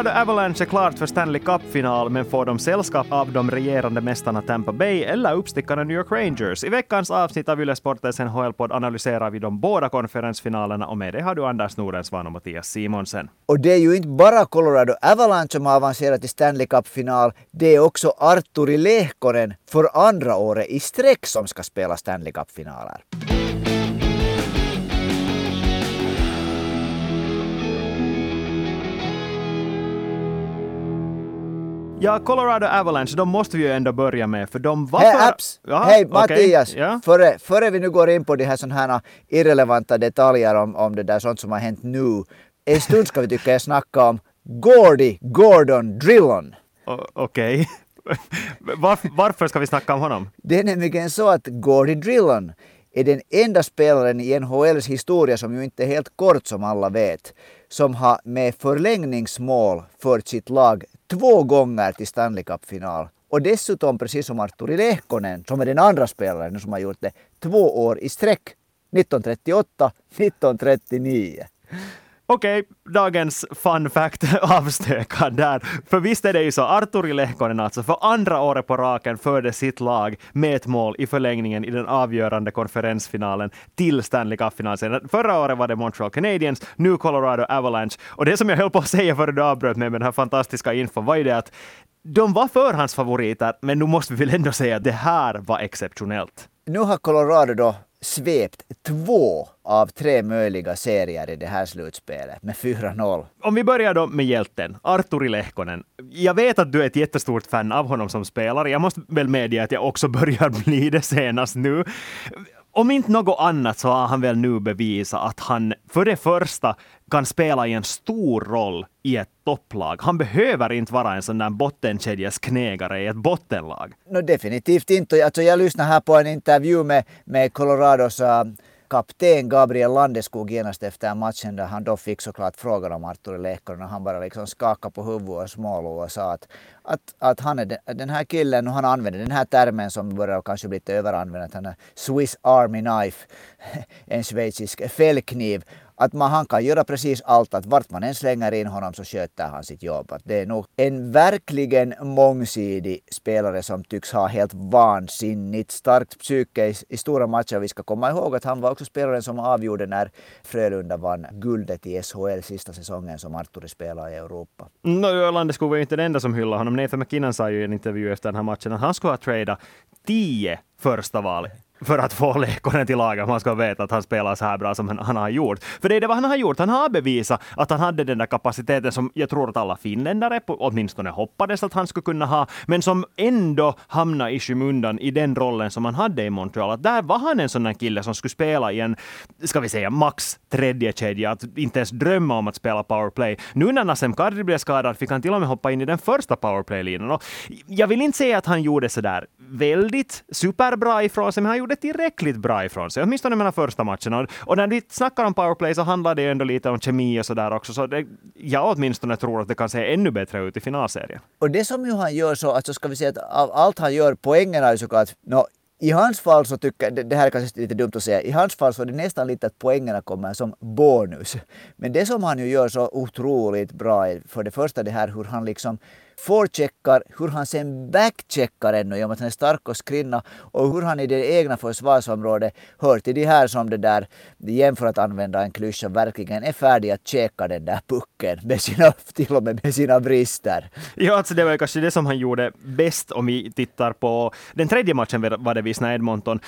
Colorado Avalanche är klart för Stanley Cup-final, men får de sällskap av de regerande mästarna Tampa Bay eller uppstickarna New York Rangers? I veckans avsnitt av Yle Sportens NHL-podd analyserar vi de båda konferensfinalerna och med det har du Anders Nordensvan och Mattias Simonsen. Och det är ju inte bara Colorado Avalanche som har avancerat till Stanley Cup-final, det är också Arturi Lehkonen för andra året i sträck som ska spela Stanley Cup-finaler. Ja, Colorado Avalanche, de måste vi ju ändå börja med, för de var Hej. Abs! Ja, Hej Mattias! Ja. Före, före vi nu går in på de här sådana här irrelevanta detaljer om, om det där sånt som har hänt nu. En stund ska vi tycka jag snacka om Gordy Gordon Drillon. Okej. Varf- varför ska vi snacka om honom? Det är nämligen så att Gordy Drillon är den enda spelaren i NHLs historia som ju inte är helt kort som alla vet, som har med förlängningsmål fört sitt lag två gånger till Stanley Cup-final. Och dessutom, precis som Arturi Lehkonen, som är den andra spelaren som har gjort det, två år i sträck. 1938, 1939. Okej, dagens fun fact avstökad där. För visst är det ju så, Arturi Lehkonen alltså för andra året på raken förde sitt lag med ett mål i förlängningen i den avgörande konferensfinalen till Stanley Cup-finalen. Förra året var det Montreal Canadiens, nu Colorado Avalanche. Och det som jag höll på att säga före du avbröt mig med den här fantastiska infon var ju det att de var förhandsfavoriter, men nu måste vi väl ändå säga att det här var exceptionellt. Nu har Colorado då svept två av tre möjliga serier i det här slutspelet med 4-0. Om vi börjar då med hjälten, Arturi Lehkonen. Jag vet att du är ett jättestort fan av honom som spelare. Jag måste väl medge att jag också börjar bli det senast nu. Om inte något annat så har han väl nu bevisat att han för det första kan spela i en stor roll i ett topplag. Han behöver inte vara en sån där bottenkedjesknegare i ett bottenlag. No, definitivt inte. Alltså, jag lyssnade här på en intervju med, med Colorados uh kapten Gabriel Landeskog genast efter matchen där han då fick såklart frågan om Arturi Lehkonen och han bara liksom skakade på huvudet och smålog och sa att, att, att han är den, den här killen och han använder den här termen som börjar kanske bli lite överanvänd, att han är Swiss Army Knife, en schweizisk fällkniv. Att man, han kan göra precis allt, att vart man än slänger in honom så sköter han sitt jobb. Att det är nog en verkligen mångsidig spelare som tycks ha helt vansinnigt starkt psyke i, i stora matcher. Vi ska komma ihåg att han var också spelaren som avgjorde när Frölunda vann guldet i SHL sista säsongen som Arturi spelade i Europa. No, Landeskog skulle ju inte den enda som hyllade honom. Nathan McKinnon sa ju i en intervju efter den här matchen att han skulle ha tradat tio första val för att få Lehkonen till laget. Man ska veta att han spelar så här bra som han, han har gjort. För det är det vad han har gjort. Han har bevisat att han hade den där kapaciteten som jag tror att alla finländare åtminstone hoppades att han skulle kunna ha, men som ändå hamnade i skymundan i den rollen som han hade i Montreal. Att där var han en sån där kille som skulle spela i en, ska vi säga, max tredje kedja, att inte ens drömma om att spela powerplay. Nu när Nassim Kadri blev skadad fick han till och med hoppa in i den första powerplay-linan. Jag vill inte säga att han gjorde så där väldigt superbra ifrån sig, men han gjorde tillräckligt bra ifrån sig, åtminstone mellan första matcherna. Och, och när vi snackar om powerplay så handlar det ju ändå lite om kemi och så där också, så det, jag åtminstone tror att det kan se ännu bättre ut i finalserien. Och det som ju han gör så, alltså ska vi säga att av allt han gör, poängen är ju såklart, no, i hans fall så tycker jag, det, det här är kanske lite dumt att säga, i hans fall så är det nästan lite att poängerna kommer som bonus. Men det som han ju gör så otroligt bra är för det första det här hur han liksom forecheckar, hur han sen backcheckar ännu genom att han är stark och skrinna och hur han i det egna försvarsområdet hör till de här som det där, jämför att använda en klyscha, verkligen är färdig att checka den där pucken med sina, till och med med sina brister. Ja, alltså det var ju kanske det som han gjorde bäst om vi tittar på den tredje matchen var det visst när Edmonton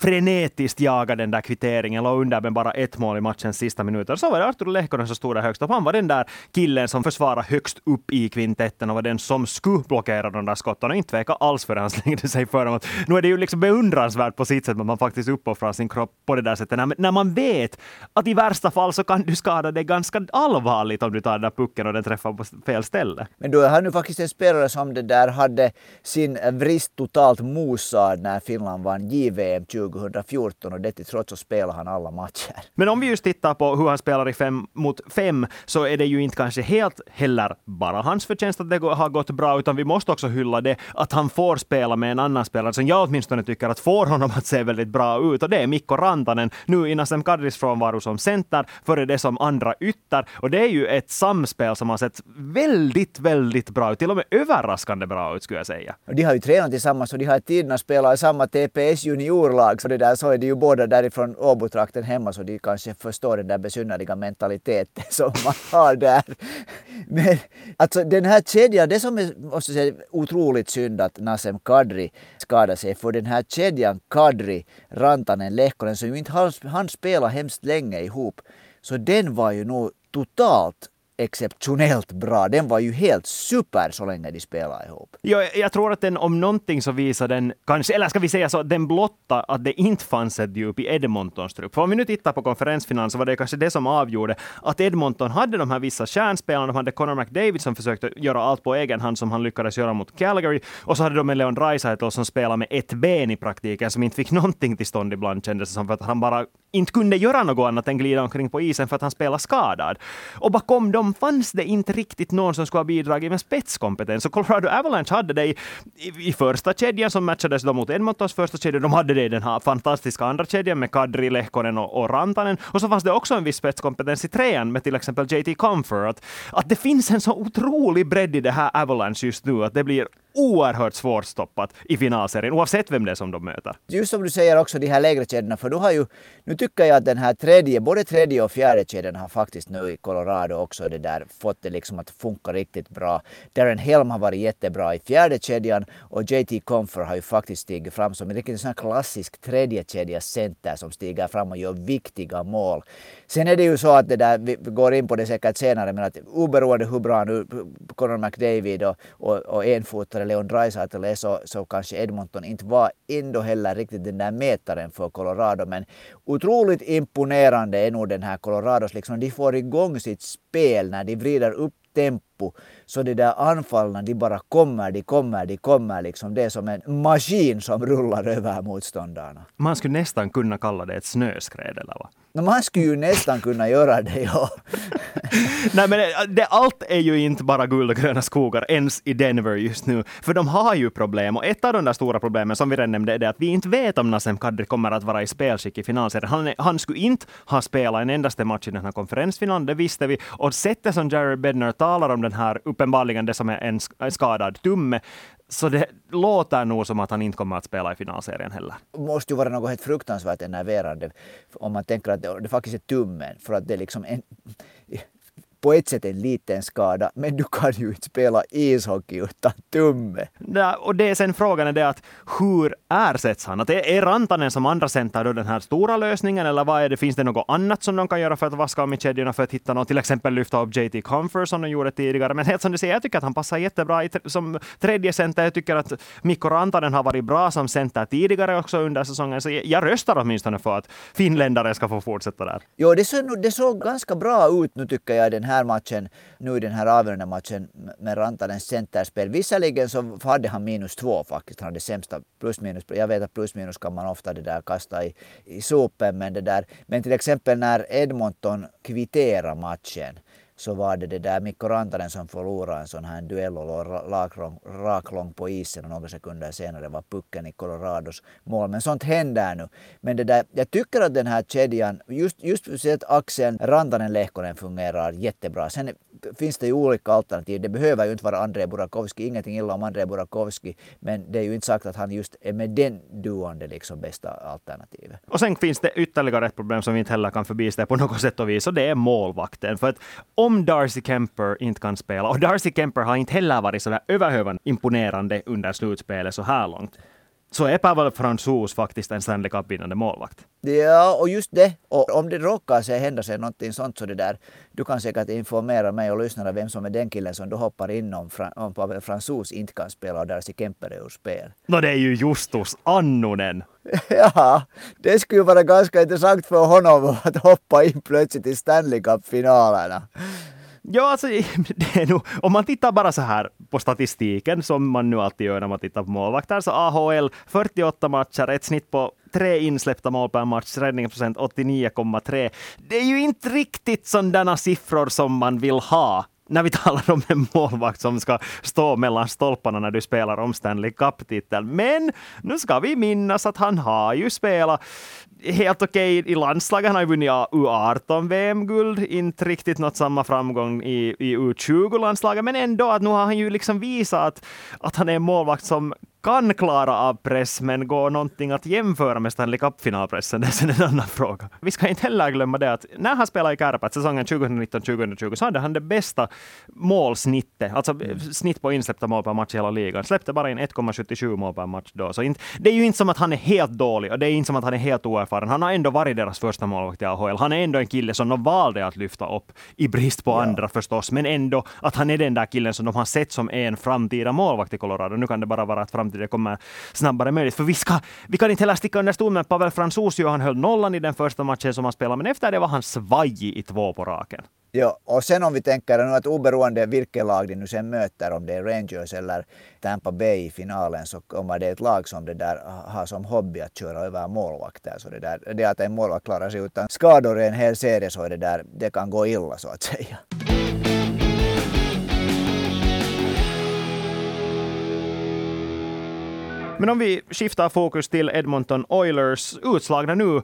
frenetiskt jagade den där kvitteringen, låg under med bara ett mål i matchens sista minuter. Så var det Artur Lehkonen som stod där högst upp. Han var den där killen som försvarade högst upp i kvintetten och var den som skulle blockera de där skotten och inte tveka alls för han slängde sig för dem. Nu är det ju liksom beundransvärt på sitt sätt att man faktiskt uppoffrar sin kropp på det där sättet. När, när man vet att i värsta fall så kan du skada dig ganska allvarligt om du tar den där pucken och den träffar på fel ställe. Men är han nu faktiskt en spelare som det där hade sin vrist totalt mosad när Finland vann JVM 2014 och det till trots så spelade han alla matcher. Men om vi just tittar på hur han spelar i fem mot fem så är det ju inte kanske helt heller bara hans förtjänst att det går har gått bra, utan vi måste också hylla det att han får spela med en annan spelare som jag åtminstone tycker att får honom att se väldigt bra ut. Och det är Mikko Rantanen, nu i Nassim Kadris frånvaro som center, före det som andra ytter. Och det är ju ett samspel som har sett väldigt, väldigt bra ut. Till och med överraskande bra ut skulle jag säga. De har ju tränat tillsammans och de har tiderna spelat i samma TPS juniorlag. Så det där så är de ju båda därifrån Åbotrakten hemma så de kanske förstår den där besynnerliga mentaliteten som man har där. Men alltså den här kedjan, det som är måste säga, otroligt synd att Nasem Kadri skadade sig för den här kedjan Kadri, Rantanen, Lehkonen som ju inte han, han hemskt länge ihop. Så den var ju nog totalt exceptionellt bra. Den var ju helt super så länge de spelade ihop. Ja, jag tror att den om någonting så visar den, kanske, eller ska vi säga så, den blotta att det inte fanns ett djup i Edmontons trupp. För om vi nu tittar på konferensfinalen så var det kanske det som avgjorde att Edmonton hade de här vissa kärnspelarna. De hade Connor McDavid som försökte göra allt på egen hand som han lyckades göra mot Calgary. Och så hade de en Leon Draisaitl som spelade med ett ben i praktiken, som inte fick någonting till stånd ibland kändes det som, för att han bara inte kunde göra något annat än glida omkring på isen för att han spelade skadad. Och bakom dem Liksom, fanns det inte riktigt någon som skulle ha bidragit med spetskompetens. Så Colorado Avalanche hade det i, i, i första kedjan som matchades då mot Edmontons första kedja. De hade det i den här fantastiska andra kedjan med Kadri, Lehkonen och, och Rantanen. Och så fanns det också en viss spetskompetens i trean med till exempel JT Comfort. Att, att det finns en så otrolig bredd i det här Avalanche just nu att det blir oerhört svårstoppat i finalserien, oavsett vem det är som de möter. Just som du säger också de här lägre kedjorna, för du har ju, nu tycker jag att den här tredje, både tredje och fjärde kedjan har faktiskt nu i Colorado också det där fått det liksom att funka riktigt bra. Darren Helm har varit jättebra i fjärde kedjan och JT Comfort har ju faktiskt stigit fram som en riktigt sån här klassisk tredje kedja center som stiger fram och gör viktiga mål. Sen är det ju så att det där, vi går in på det säkert senare, men att oberoende hur bra nu Conor McDavid och, och, och enfotare Leon Draisaitl är så, så kanske Edmonton inte var ändå heller riktigt den där mätaren för Colorado. Men otroligt imponerande är nog den här Colorados, liksom de får igång sitt spel när de vrider upp tempo. Så de där anfallen, de bara kommer, de kommer, de kommer. Liksom. Det är som en maskin som rullar över motståndarna. Man skulle nästan kunna kalla det ett snöskred, eller vad? No, man skulle ju nästan kunna göra det, ja. Nej, men eh, det, allt är ju inte bara guld och gröna skogar ens i Denver just nu. För de har ju problem. Och ett av de där stora problemen som vi redan nämnde är det att vi inte vet om Nassim Kadri kommer att vara i spelskick i finalserien. Han, han skulle inte ha spelat en endaste match i den här konferensfinalen, det visste vi. Och sättet som Jared Bednar talar om den här, uppenbarligen det som är en skadad tumme, så det låter nog som att han inte kommer att spela i finalserien heller. Det måste ju vara något helt fruktansvärt enerverande om man tänker att det, det faktiskt är tummen. För att det är liksom en, på ett sätt en liten skada, men du kan ju inte spela ishockey utan tumme. Ja, och det är sen frågan är det att hur ersätts han? Att är Rantanen som andra center då den här stora lösningen eller vad är det? Finns det något annat som de kan göra för att vaska om i kedjorna för att hitta något? Till exempel lyfta upp JT Comfort som de gjorde tidigare. Men helt som du säger, jag tycker att han passar jättebra i, som tredje center. Jag tycker att Mikko Rantanen har varit bra som center tidigare också under säsongen. Så jag röstar åtminstone för att finländare ska få fortsätta där. Jo, det såg, det såg ganska bra ut nu tycker jag den här matchen, nu i den här avgörande matchen med Rantanens centerspel. Visserligen så hade han minus två faktiskt. Han hade sämsta plus minus. Jag vet att plus minus kan man ofta det där kasta i, i sopen. Men, det där, men till exempel när Edmonton kvitterar matchen så var det det där Mikko Rantanen som förlorade en sån här duell och låg raklång på isen och några sekunder senare var pucken i Colorados mål. Men sånt händer nu. Men det där, jag tycker att den här kedjan, just, just för att axeln Rantanen-Lehkonen fungerar jättebra. Sen finns det ju olika alternativ. Det behöver ju inte vara André Burakovsky. Ingenting illa om André Burakovsky. Men det är ju inte sagt att han just är med den duon det liksom bästa alternativet. Och sen finns det ytterligare ett problem som vi inte heller kan förbise på något sätt och vis. Och det är målvakten. För att om Darcy Kemper inte kan spela, och Darcy Kemper har inte heller varit så där imponerande under slutspelet så här långt så är Pavel Fransos faktiskt en Stanley Cup-vinnande målvakt. Ja, och just det. Och om det råkar sig hända sig någonting sånt så det där, du kan säkert informera mig och lyssnarna vem som är den killen som då hoppar in om, om Pavel Fransos inte kan spela och Darcy Kemper är ur spel. No, det är ju Justus Annunen. ja, det skulle vara ganska intressant för honom att hoppa in plötsligt i Stanley Cup-finalerna. Ja, alltså, det är nog, om man tittar bara så här på statistiken, som man nu alltid gör när man tittar på målvakter, så AHL 48 matcher, ett snitt på tre insläppta mål per match, räddningsprocent 89,3. Det är ju inte riktigt sådana siffror som man vill ha när vi talar om en målvakt som ska stå mellan stolparna när du spelar om Stanley Cup-titeln. Men nu ska vi minnas att han har ju spelat helt okej okay i landslaget. Han har ju vunnit U18 VM-guld, inte riktigt nått samma framgång i, i U20-landslaget, men ändå att nu har han ju liksom visat att, att han är en målvakt som kan klara av press, men går någonting att jämföra med Stanley Cup-finalpressen, det är en annan fråga. Vi ska inte heller glömma det att när han spelade i Kärpät säsongen 2019-2020 så hade han det bästa målsnittet, alltså mm. snitt på insläppta mål per match i hela ligan. Släppte bara in 1,77 mål per match då. Så inte, det är ju inte som att han är helt dålig och det är inte som att han är helt oerfaren. Han har ändå varit deras första målvakt i AHL. Han är ändå en kille som de valde att lyfta upp, i brist på ja. andra förstås, men ändå att han är den där killen som de har sett som en framtida målvakt i Colorado. Nu kan det bara vara att framtiden kommer snabbare möjligt. För vi, ska, vi kan inte heller sticka under stol med Pavel Fransosio. Han höll nollan i den första matchen som han spelade, men efter det var han svajig i två på raken. Ja, och sen om vi tänker nu att oberoende vilket lag de nu sen möter, om det är Rangers eller Tampa Bay i finalen, så kommer det ett lag som det där har som hobby att köra över målvakter. Så det, där, det att en målvakt klarar sig utan skador i en hel serie, så det där, det kan gå illa så att säga. Men om vi skiftar fokus till Edmonton Oilers, utslagna nu.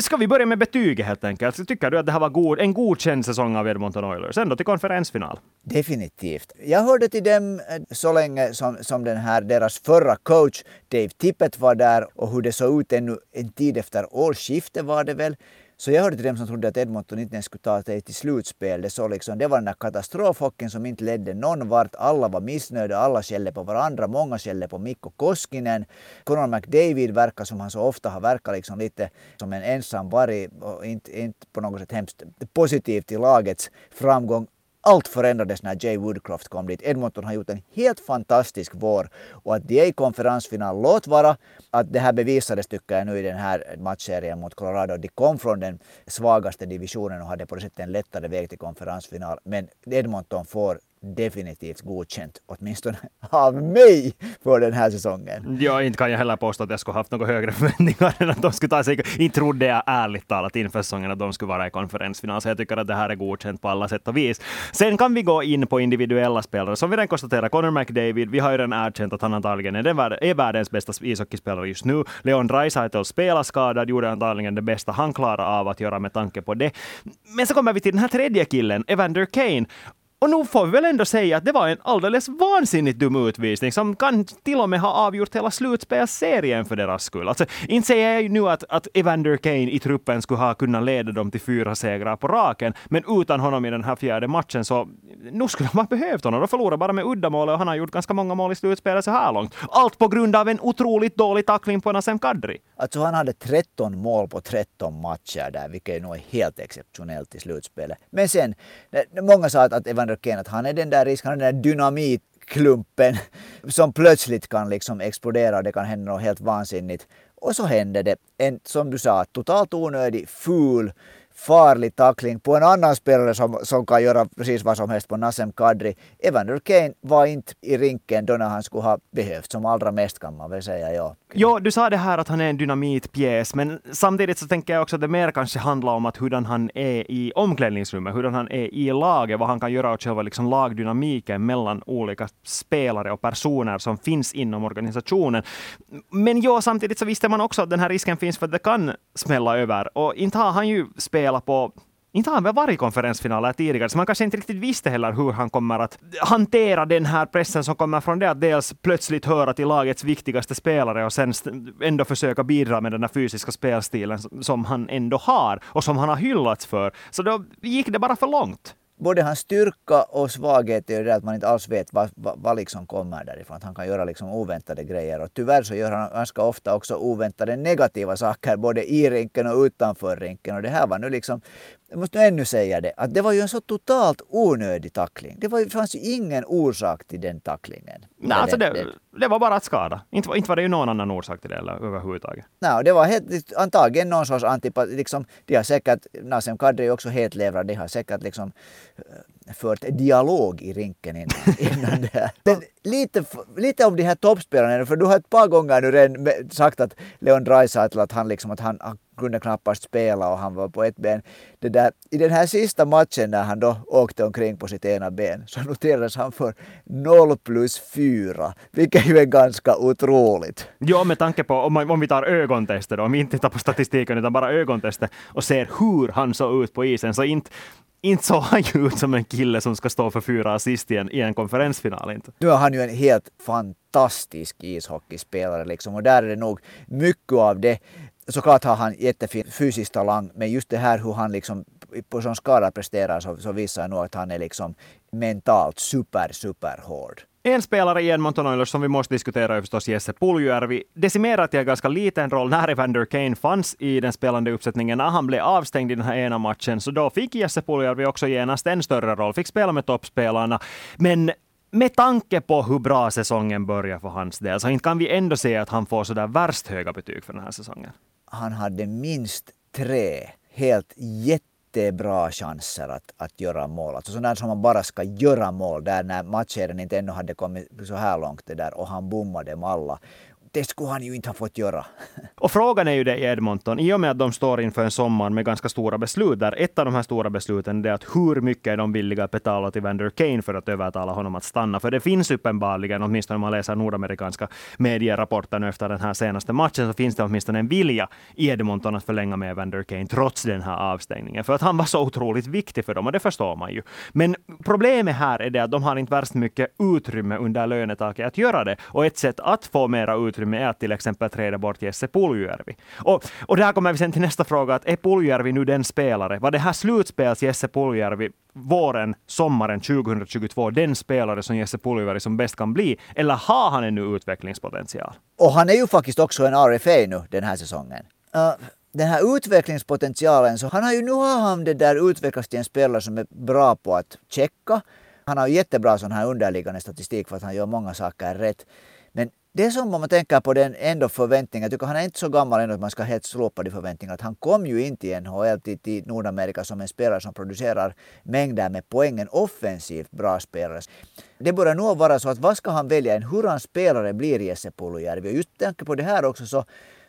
Ska vi börja med betyget helt enkelt? Tycker du att det här var god, en godkänd säsong av Edmonton Oilers, ändå till konferensfinal? Definitivt. Jag hörde till dem eh, så länge som, som den här, deras förra coach Dave Tippett var där och hur det såg ut ännu en tid efter årsskiftet var det väl. Så jag hörde till dem som trodde att Edmonton inte ens skulle ta sig till slutspel. Det, så liksom, det var den där katastrofhockeyn som inte ledde någon vart. Alla var missnöjda, alla skällde på varandra. Många skällde på Mikko Koskinen. Conor McDavid verkar som han så ofta har verkat liksom lite som en ensam varg och inte, inte på något sätt hemskt positivt till lagets framgång allt förändrades när Jay Woodcroft kom dit. Edmonton har gjort en helt fantastisk vår och att de är i konferensfinal, låt vara att det här bevisades tycker jag nu i den här matchserien mot Colorado. De kom från den svagaste divisionen och hade på det sättet en lättare väg till konferensfinal. Men Edmonton får definitivt godkänt, åtminstone av mig, för den här säsongen. Ja, inte kan jag heller påstå att jag skulle haft några högre förväntningar än att de skulle ta sig... Inte trodde jag ärligt talat inför säsongen att de skulle vara i konferensfinal, så jag tycker att det här är godkänt på alla sätt och vis. Sen kan vi gå in på individuella spelare. Som vi redan konstaterat, Connor McDavid, vi har ju redan erkänt att han antagligen är, den, är världens bästa ishockeyspelare just nu. Leon Draisaitl spelar skadad, gjorde antagligen det bästa han klarade av att göra med tanke på det. Men så kommer vi till den här tredje killen, Evander Kane. Och nu får vi väl ändå säga att det var en alldeles vansinnigt dum utvisning som kan till och med ha avgjort hela slutspelsserien för deras skull. Alltså, inte säger jag ju nu att, att Evander Kane i truppen skulle ha kunnat leda dem till fyra segrar på raken, men utan honom i den här fjärde matchen så nu skulle de ha behövt honom. De förlorade bara med uddamål och han har gjort ganska många mål i slutspelet så här långt. Allt på grund av en otroligt dålig tackling på Nasem Kadri. Alltså han hade 13 mål på 13 matcher där, vilket nog är helt exceptionellt i slutspelet. Men sen, många sa att Evander Kane, att han är den där risken, han är den där dynamitklumpen som plötsligt kan liksom explodera och det kan hända något helt vansinnigt. Och så hände det en, som du sa, totalt onödig, ful farlig tackling på en annan spelare som, som kan göra precis vad som helst på Nassim Kadri. Evander Kane var inte i rinken då när han skulle ha behövt som allra mest kan man väl säga. Ja. Jo, du sa det här att han är en dynamitpjäs, men samtidigt så tänker jag också att det mer kanske handlar om att hurdan han är i omklädningsrummet, hurdan han är i laget, vad han kan göra åt själva liksom lagdynamiken mellan olika spelare och personer som finns inom organisationen. Men jo, samtidigt så visste man också att den här risken finns för att det kan smälla över och inte har han ju spelat spela på inte har han väl varit i konferensfinaler tidigare, så man kanske inte riktigt visste heller hur han kommer att hantera den här pressen som kommer från det att dels plötsligt höra till lagets viktigaste spelare och sen ändå försöka bidra med den här fysiska spelstilen som han ändå har och som han har hyllats för. Så då gick det bara för långt både hans styrka och svaghet är det att man inte alls vet vad, vad, vad liksom kommer därifrån. Att han kan göra liksom oväntade grejer och tyvärr så gör han ganska ofta också oväntade negativa saker både i rinken och utanför rinken. Och det här var nu liksom jag måste ännu säga det, att det var ju en så totalt onödig tackling. Det, var, det fanns ju ingen orsak till den tacklingen. Nej, alltså det, det, var bara att skada. Inte, inte var det ju någon annan orsak till det eller, överhuvudtaget. Nej, det var helt, antagligen någon sorts antipati. Liksom, de har säkert, Nasem Kadri är också helt levrad, de har säkert liksom eh, fört dialog i rinken innan, innan det här. Men lite, lite om de här toppspelarna, för du har ett par gånger nu redan sagt att Leon Draisaitl, att han liksom, att han kunde knappast spela och han var på ett ben. Det där, I den här sista matchen när han då åkte omkring på sitt ena ben så noterades han för 0 plus 4, vilket ju är ganska otroligt. Ja, med tanke på om, om vi tar ögontester, om vi inte tittar på statistiken utan bara ögontester och ser hur han såg ut på isen, så inte inte såg han ju ut som en kille som ska stå för fyra assist i en, i en konferensfinal. Inte. Nu är han ju en helt fantastisk ishockeyspelare liksom och där är det nog mycket av det. Såklart har han jättefin fysisk talang men just det här hur han liksom på som skada presterar så, så visar nog att han är liksom mentalt super, super hård. En spelare i Edmonton Oilers som vi måste diskutera är förstås Jesse Puljujärvi. Decimerat i en ganska liten roll när Evander Kane fanns i den spelande uppsättningen. När han blev avstängd i den här ena matchen, så då fick Jesse Puljujärvi också genast en större roll. Fick spela med toppspelarna. Men med tanke på hur bra säsongen börjar för hans del, så inte kan vi ändå säga att han får sådär värst höga betyg för den här säsongen. Han hade minst tre helt jättebra chanser att, att göra mål. Alltså sådana som man bara ska göra mål där när matchen inte ännu hade kommit så här långt det där och han bommade dem alla det skulle han ju inte ha fått göra. Och frågan är ju det i Edmonton, i och med att de står inför en sommar med ganska stora beslut, där ett av de här stora besluten är att hur mycket är de villiga att betala till Vander Kane för att övertala honom att stanna? För det finns uppenbarligen, åtminstone om man läser nordamerikanska medierapporter nu efter den här senaste matchen, så finns det åtminstone en vilja i Edmonton att förlänga med Vander Kane trots den här avstängningen. För att han var så otroligt viktig för dem, och det förstår man ju. Men problemet här är det att de har inte värst mycket utrymme under lönetaket att göra det. Och ett sätt att få mera utrymme med att till exempel träda bort Jesse Puljujärvi. Och, och där kommer vi sen till nästa fråga, att är Puljujärvi nu den spelare? Var det här slutspels Jesse Puljujärvi våren, sommaren 2022 den spelare som Jesse Puljujärvi som bäst kan bli? Eller har han ännu utvecklingspotential? Och han är ju faktiskt också en RFA nu den här säsongen. Uh, den här utvecklingspotentialen, så han har ju nu har han det där utvecklats till en spelare som är bra på att checka. Han har ju jättebra sån här underliggande statistik för att han gör många saker rätt. Men det som om man tänker på den ändå förväntningen, jag tycker han är inte så gammal ändå att man ska helt slopa de förväntningarna. Att han kom ju inte i NHL till, till Nordamerika som en spelare som producerar mängder med poäng, en offensivt bra spelare. Det börjar nog vara så att vad ska han välja, en hur han spelare blir Jesse Puljujärvi. Och just tanke på det här också så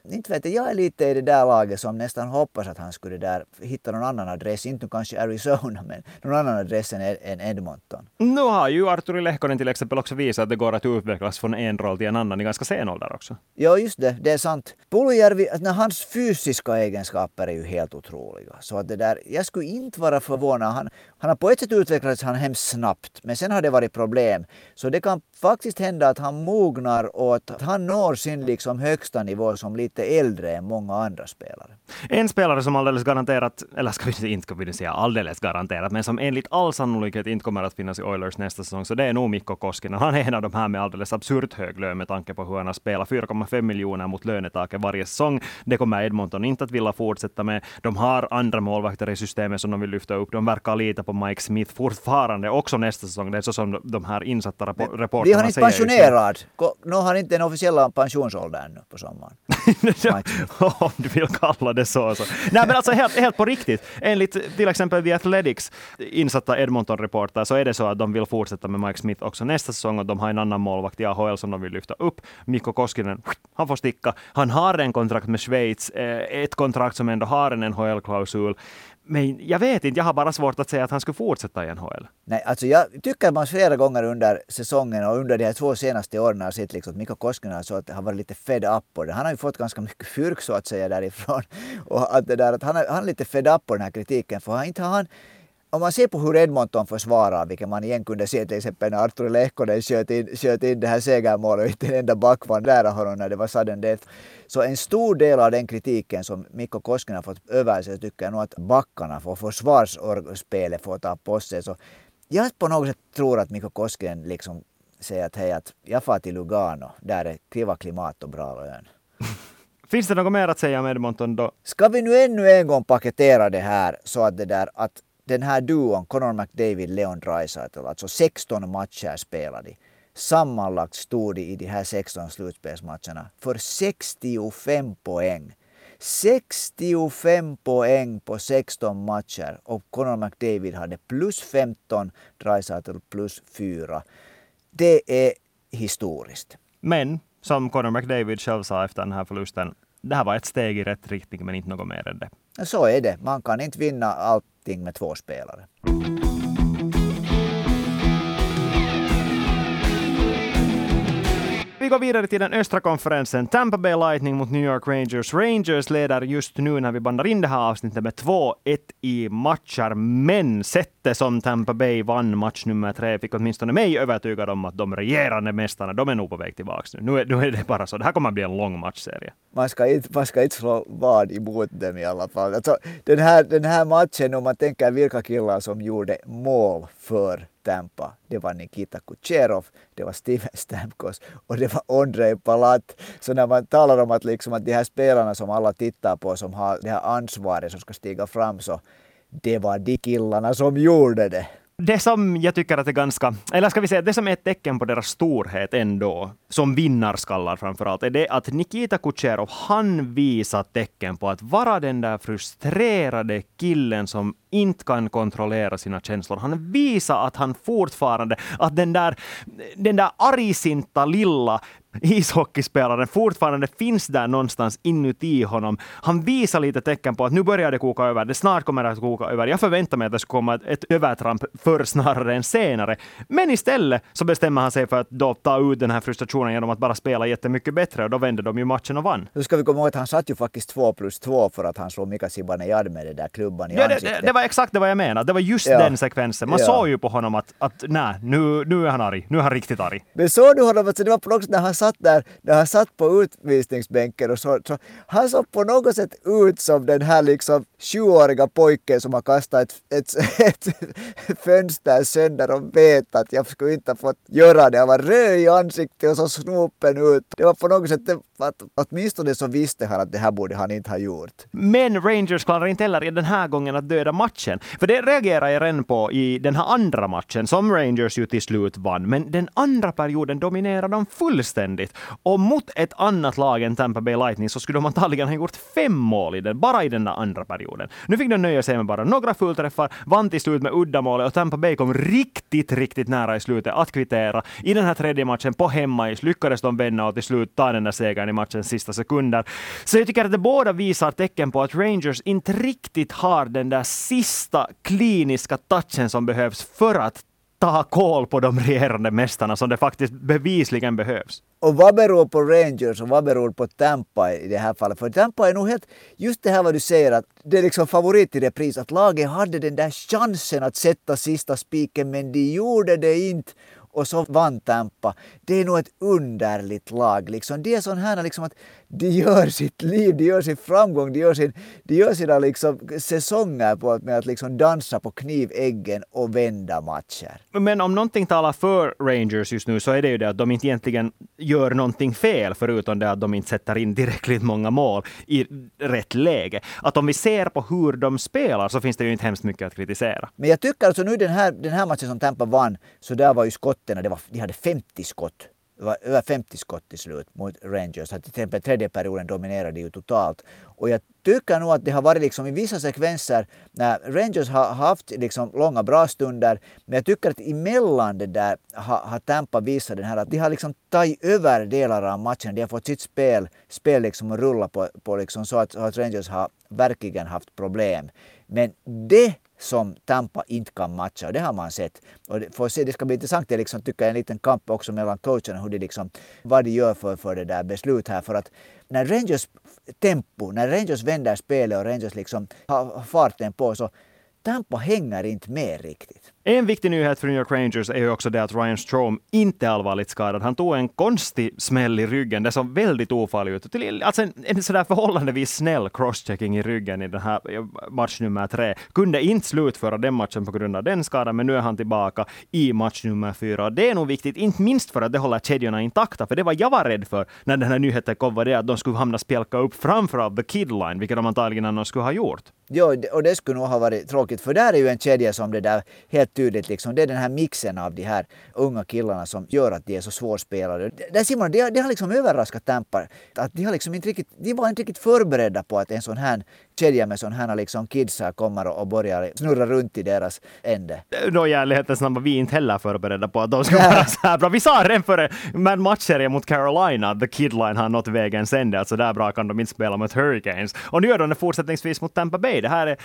inte vet jag, jag är lite i det där laget som nästan hoppas att han skulle där hitta någon annan adress, inte kanske Arizona, men någon annan adress än, än Edmonton. Nu har ju Arturi Lehkonen till exempel också visat att det går att utvecklas från en roll till en annan i ganska sen ålder också. Ja, just det, det är sant. Puljujärvi, hans fysiska egenskaper är ju helt otroliga. Så att det där, jag skulle inte vara förvånad. Han, han har på ett sätt utvecklats han hemskt snabbt, men sen har det varit problem. Så det kan faktiskt hända att han mognar och att han når sin liksom högsta nivå som lite äldre än många andra spelare. En spelare som alldeles garanterat, eller ska vi inte ska vi säga alldeles garanterat, men som enligt all sannolikhet inte kommer att finnas i Oilers nästa säsong, så det är nog Mikko Koskinen. Han är en av de här med alldeles absurt hög lön med tanke på hur han har spelat. 4,5 miljoner mot lönetaket varje säsong. Det kommer Edmonton inte att vilja fortsätta med. De har andra målvakter i systemet som de vill lyfta upp. De verkar lita på Mike Smith fortfarande, också nästa säsong. Det är så som de här insatta reportrarna säger. Vi har inte pensionerad. Nu har inte den officiella pensionsåldern nu på sommaren. Om du vill kalla det så. så. Nej men alltså helt, helt på riktigt. Enligt till exempel The Athletics insatta Edmonton-reporter så är det så att de vill fortsätta med Mike Smith också nästa säsong och de har en annan målvakt i AHL som de vill lyfta upp. Mikko Koskinen, han får sticka. Han har en kontrakt med Schweiz, eh, ett kontrakt som ändå har en NHL-klausul. Men jag vet inte, jag har bara svårt att säga att han skulle fortsätta i NHL. Nej, alltså jag tycker man flera gånger under säsongen och under de här två senaste åren har sett liksom att Mikko Koskinen så att han varit lite fed up på det. Han har ju fått ganska mycket fyrk så att säga därifrån. Och att det där, att han, är, han är lite fed up på den här kritiken för han inte har han om man ser på hur Edmonton försvarar, vilket man igen kunde se till exempel när Arturi Lehkonen sköt in, sköt in det här segermålet och inte en enda back var nära honom när det var sudden death. Så en stor del av den kritiken som Mikko Koskinen har fått över sig tycker jag nog att backarna och försvarsspelet får ta på sig. Så jag på något sätt tror att Mikko Koskinen liksom säger att hej, att jag far till Lugano, där är kiva klimat och bra lön. Finns det något mer att säga om Edmonton då? Ska vi nu ännu en gång paketera det här så att det där att den här duon, Conor McDavid, Leon Draisaitl, alltså 16 matcher spelade. Sammanlagt stod de i de här 16 slutspelsmatcherna för 65 poäng. 65 poäng på 16 matcher och Conor McDavid hade plus 15, Draisaitl plus 4. Det är historiskt. Men som Conor McDavid själv sa efter den här förlusten, det här var ett steg i rätt riktning, men inte något mer än det. Så är det. Man kan inte vinna Sting med två spelare. Vi går vidare till den östra konferensen. Tampa Bay Lightning mot New York Rangers. Rangers leder just nu när vi bandar in det här avsnittet med 2-1 i matcher, men sättet som Tampa Bay vann match nummer tre fick åtminstone mig övertygad om att de regerande mästarna, de är nog på väg tillbaka nu. Nu är, nu är det bara så. Det här kommer att bli en lång matchserie. Man ska inte, man ska inte slå vad emot dem i alla fall. Alltså, den, här, den här matchen, om man tänker vilka killar som gjorde mål för Tampa. Det var Nikita Kucherov, det var Steven Stamkos och det var Ondrej Palat. Så när man talar om att, liksom att de här spelarna som alla tittar på som har det här ansvaret som ska stiga fram så det var de killarna som gjorde det. Det som jag tycker att är ganska, eller ska vi säga det som är ett tecken på deras storhet ändå, som vinnarskallar framför allt, är det att Nikita Kucherov, han visar tecken på att vara den där frustrerade killen som inte kan kontrollera sina känslor. Han visar att han fortfarande, att den där, den där argsinta lilla ishockeyspelaren fortfarande finns där någonstans inuti honom. Han visar lite tecken på att nu börjar det koka över, det snart kommer det att koka över. Jag förväntar mig att det ska komma ett, ett övertramp förr snarare än senare. Men istället så bestämmer han sig för att då ta ut den här frustrationen genom att bara spela jättemycket bättre och då vände de ju matchen och vann. Nu ska vi komma ihåg att han satt ju faktiskt två plus två för att han slog Mika Zibanejad med den där klubban i ja, ansiktet. Det, det, det, var exakt det vad jag menade. Det var just ja. den sekvensen. Man ja. såg ju på honom att, att nej, nu, nu är han arg. Nu är han riktigt arg. Men såg du honom? Alltså, det var på något sätt när han satt där, när han satt på utvisningsbänken och så, så han såg på något sätt ut som den här liksom sjuåriga pojken som har kastat ett, ett, ett fönster sönder och vet att jag skulle inte ha fått göra det. Han var röd i ansiktet och så snopen ut. Det var på något sätt att åtminstone så visste han att det här borde han inte ha gjort. Men Rangers klarar inte heller den här gången att döda matchen. För det reagerar jag redan på i den här andra matchen som Rangers ju till slut vann. Men den andra perioden dominerar de fullständigt. Och mot ett annat lag än Tampa Bay Lightning så skulle de antagligen ha gjort fem mål i den, bara i den där andra perioden. Nu fick de nöja sig med bara några fullträffar, vann till slut med uddamålet och Tampa Bay kom riktigt, riktigt nära i slutet att kvittera. I den här tredje matchen på hemmais lyckades de vända och till slut ta den där segern i matchens sista sekunder. Så jag tycker att det båda visar tecken på att Rangers inte riktigt har den där sista kliniska touchen som behövs för att ta koll på de regerande mästarna som det faktiskt bevisligen behövs. Och vad beror på Rangers och vad beror på Tampa i det här fallet? För Tampa är nog helt, just det här vad du säger att det är liksom favorit i repris, att laget hade den där chansen att sätta sista spiken men de gjorde det inte och så vann Tampa. Det är nog ett underligt lag. Liksom. Det är sån här liksom att de gör sitt liv, de gör sin framgång, de gör, sin, de gör sina liksom säsonger på att, med att liksom dansa på kniväggen och vända matcher. Men om någonting talar för Rangers just nu så är det ju det att de inte egentligen gör någonting fel förutom det att de inte sätter in tillräckligt många mål i rätt läge. Att om vi ser på hur de spelar så finns det ju inte hemskt mycket att kritisera. Men jag tycker alltså nu den här, den här matchen som Tampa vann, så där var ju skotten, det var, de hade 50 skott det var över 50 skott till slut mot Rangers. Att till exempel tredje perioden dominerade ju totalt. Och jag tycker nog att det har varit liksom i vissa sekvenser när Rangers har haft liksom långa bra stunder. Men jag tycker att emellan det där har, har Tampa visat den här att de har liksom tagit över delar av matchen. De har fått sitt spel, spel liksom att rulla på, på liksom så att, så att Rangers har verkligen haft problem. Men det som Tampa inte kan matcha. och Det har man sett. Och det, se, det ska bli intressant, det liksom, tycker jag, en liten kamp också mellan coacherna, hur de liksom, vad de gör för, för det där beslut här. För att när Rangers tempo, när Rangers vänder spelet och Rangers liksom har farten på så Tampa hänger inte med riktigt. En viktig nyhet för New York Rangers är ju också det att Ryan Strom inte är allvarligt skadad. Han tog en konstig smäll i ryggen. Det såg väldigt ofarligt ut. Alltså en, en sådär förhållandevis snäll crosschecking i ryggen i den här eh, match nummer tre. Kunde inte slutföra den matchen på grund av den skadan, men nu är han tillbaka i match nummer fyra. Det är nog viktigt, inte minst för att det håller kedjorna intakta, för det var jag var rädd för när den här nyheten kom, var det att de skulle hamna spjälka upp framför av the kid line, vilket de antagligen annars skulle ha gjort. Ja, och det skulle nog ha varit tråkigt, för där är ju en kedja som det där helt tydligt liksom, det är den här mixen av de här unga killarna som gör att de är så svårspelade. Där ser man, det, det har liksom överraskat Tampa. Att de, har liksom inte riktigt, de var inte riktigt förberedda på att en sån här kedja med sådana här liksom kids här kommer och börjar snurra runt i deras ände. Då i ärlighetens namn var vi inte heller förberedda på att de skulle vara så här bra. Vi sa redan före matchserien mot Carolina att the kid line har nått vägens ände. Alltså där bra kan de inte spela mot Hurricanes. Och nu gör de det fortsättningsvis mot Tampa Bay. Det här är,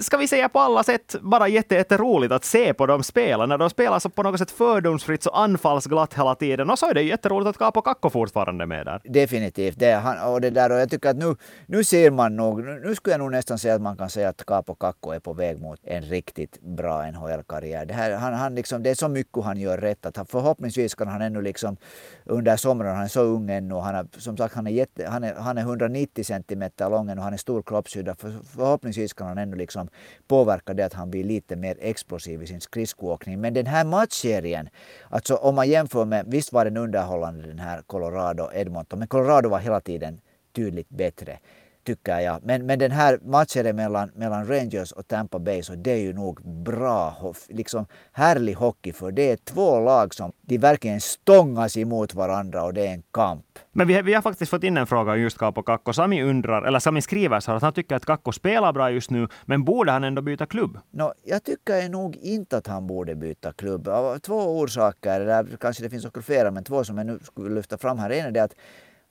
ska vi säga på alla sätt, bara jätteroligt att se på dem spela. När de spelar så på något sätt fördomsfritt, så anfallsglatt hela tiden. Och så är det jätteroligt att Capo Kakko fortfarande med där. Definitivt. Det, han, och det där, och jag tycker att nu, nu ser man nog, nu skulle jag nog nästan säga att man kan säga att Capo Kakko är på väg mot en riktigt bra NHL-karriär. Det, här, han, han liksom, det är så mycket han gör rätt att han, förhoppningsvis kan han ännu liksom under sommaren, han är så ung ännu, han är, som sagt han är, jätte, han är, han är 190 centimeter lång och han är stor kroppshydda. För, förhoppningsvis kan han ännu liksom påverka det att han blir lite mer explosiv i sin skridskoåkning. Men den här matchserien, alltså om man jämför med, visst var den underhållande den här Colorado-Edmonton, men Colorado var hela tiden tydligt bättre tycker jag. Men, men den här matchen mellan, mellan Rangers och Tampa Bay så det är ju nog bra, liksom härlig hockey för det är två lag som de verkligen stångas emot varandra och det är en kamp. Men vi, vi har faktiskt fått in en fråga just på Kakko. Sami undrar, eller Sami skriver så att han tycker att Kakko spelar bra just nu, men borde han ändå byta klubb? No, jag tycker nog inte att han borde byta klubb. Av två orsaker, där kanske det finns också flera, men två som jag nu skulle lyfta fram här. En är det att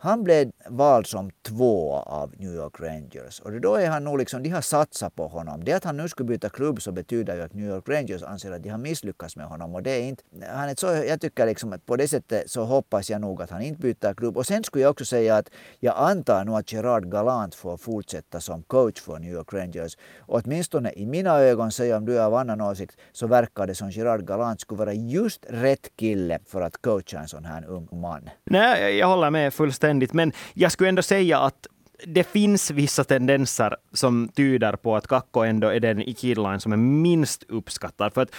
han blev vald som två av New York Rangers och då är han nog liksom, de har satsat på honom. Det att han nu skulle byta klubb så betyder ju att New York Rangers anser att de har misslyckats med honom och det är inte, han är så, jag tycker liksom att på det sättet så hoppas jag nog att han inte byter klubb. Och sen skulle jag också säga att jag antar nog att Gerard Galant får fortsätta som coach för New York Rangers. Och åtminstone i mina ögon, säger om du är av annan åsikt, så verkar det som Gerard Galant skulle vara just rätt kille för att coacha en sån här ung man. Nej, jag håller med fullständigt fullständigt. Men jag skulle ändå säga att det finns vissa tendenser som tyder på att Kakko ändå är den i Kidline som är minst uppskattad. För att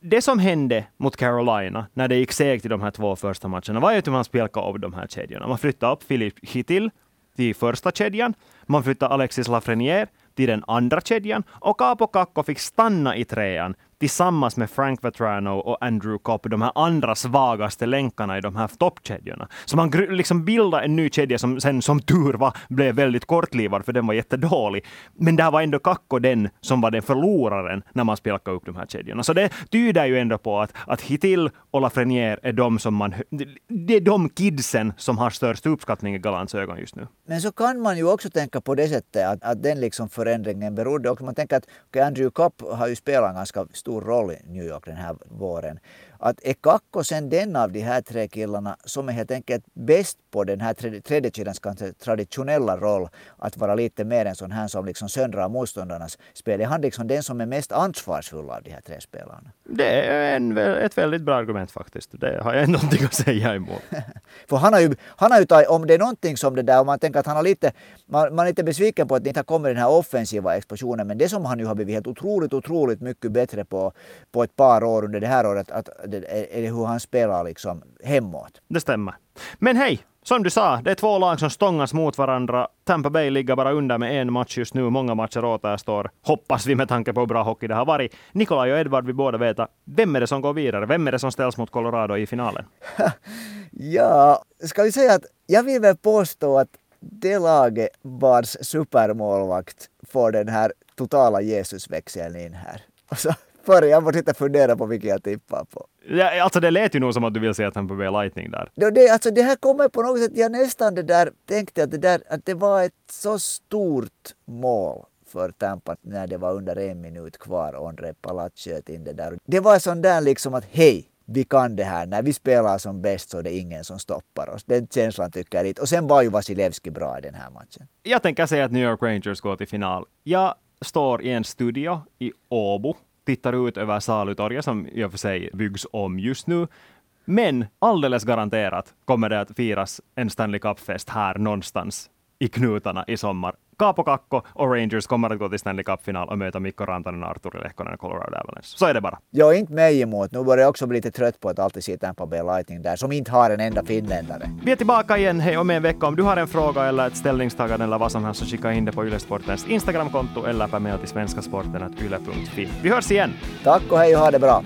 det som hände mot Carolina när det gick segt i de här två första matcherna var ju att man spjälkade upp de här kedjorna. Man flyttade upp Philip Hittil till första kedjan. Man flyttade Alexis Lafreniere till den andra kedjan och Capo Kakko fick stanna i trean tillsammans med Frank Vetrano och Andrew Kopp, de här andra svagaste länkarna i de här toppkedjorna. Så man liksom bildade en ny kedja som sen som tur var blev väldigt kortlivad för den var jättedålig. Men där var ändå Kakko den som var den förloraren när man spelade upp de här kedjorna. Så det tyder ju ändå på att, att Hitil och Lafreniere är de som man... Det är de kidsen som har störst uppskattning i Galants ögon just nu. Men så kan man ju också tänka på det sättet att, att den liksom förändringen berodde också. Man tänker att okay, Andrew Kopp har ju spelat ganska stor roll i New York den här våren att är Kakko sen den av de här tre killarna som är helt enkelt bäst på den här tredje kedjans traditionella roll att vara lite mer en sån här som liksom söndrar motståndarnas spel. Är han liksom den som är mest ansvarsfull av de här tre spelarna? Det är en, ett väldigt bra argument faktiskt. Det har jag någonting att säga emot. För han har ju, han har ju tagit, om det är någonting som det där, om man tänker att han har lite, man, man är lite besviken på att det inte har kommit den här offensiva explosionen, men det som han ju har blivit helt otroligt, otroligt mycket bättre på, på ett par år under det här året, att det hur han spelar liksom hemåt. Det stämmer. Men hej, som du sa, det är två lag som stångas mot varandra. Tampa Bay ligger bara under med en match just nu. Många matcher återstår, hoppas vi med tanke på hur bra hockey det har varit. Nikolaj och Edvard vill båda veta, vem är det som går vidare? Vem är det som ställs mot Colorado i finalen? ja, ska vi säga att jag vill väl påstå att det laget vars supermålvakt får den här totala Jesusväxeln in här. Och så. Jag måste inte fundera på vilken jag tippar på. Ja, alltså det lät ju nog som att du vill säga Tampa Bay Lightning där. Det, det, alltså det här kommer på något sätt, jag nästan det där tänkte att det, där, att det var ett så stort mål för Tampa när det var under en minut kvar och Ondrej Palat sköt in det där. Det var sån där liksom att hej, vi kan det här. När vi spelar som bäst så är det ingen som stoppar oss. Den känslan tycker jag lite. Och sen var ju Vasilevski bra i den här matchen. Jag tänker säga att New York Rangers går till final. Jag står i en studio i Åbo tittar ut över Salutorget som i och för sig byggs om just nu. Men alldeles garanterat kommer det att firas en Stanley Cup-fest här någonstans i knutarna i sommar. Capo Kakko och Rangers kommer att gå till Stanley Cup-final och möta Mikko Rantanen och Arturi Lehkonen Colorado Avalanche. Så är det bara. Jag är inte mig emot. Nu börjar jag också bli lite trött på att alltid se Tampa Bay Lightning där, som inte har en enda finländare. Vi är tillbaka igen hej om en vecka. Om du har en fråga eller ett ställningstagande eller vad som helst så skicka in det på Ylesportens Instagramkonto eller per mail till svenskasporten.yle.fi. Vi hörs igen! Tack och hej och ha det bra!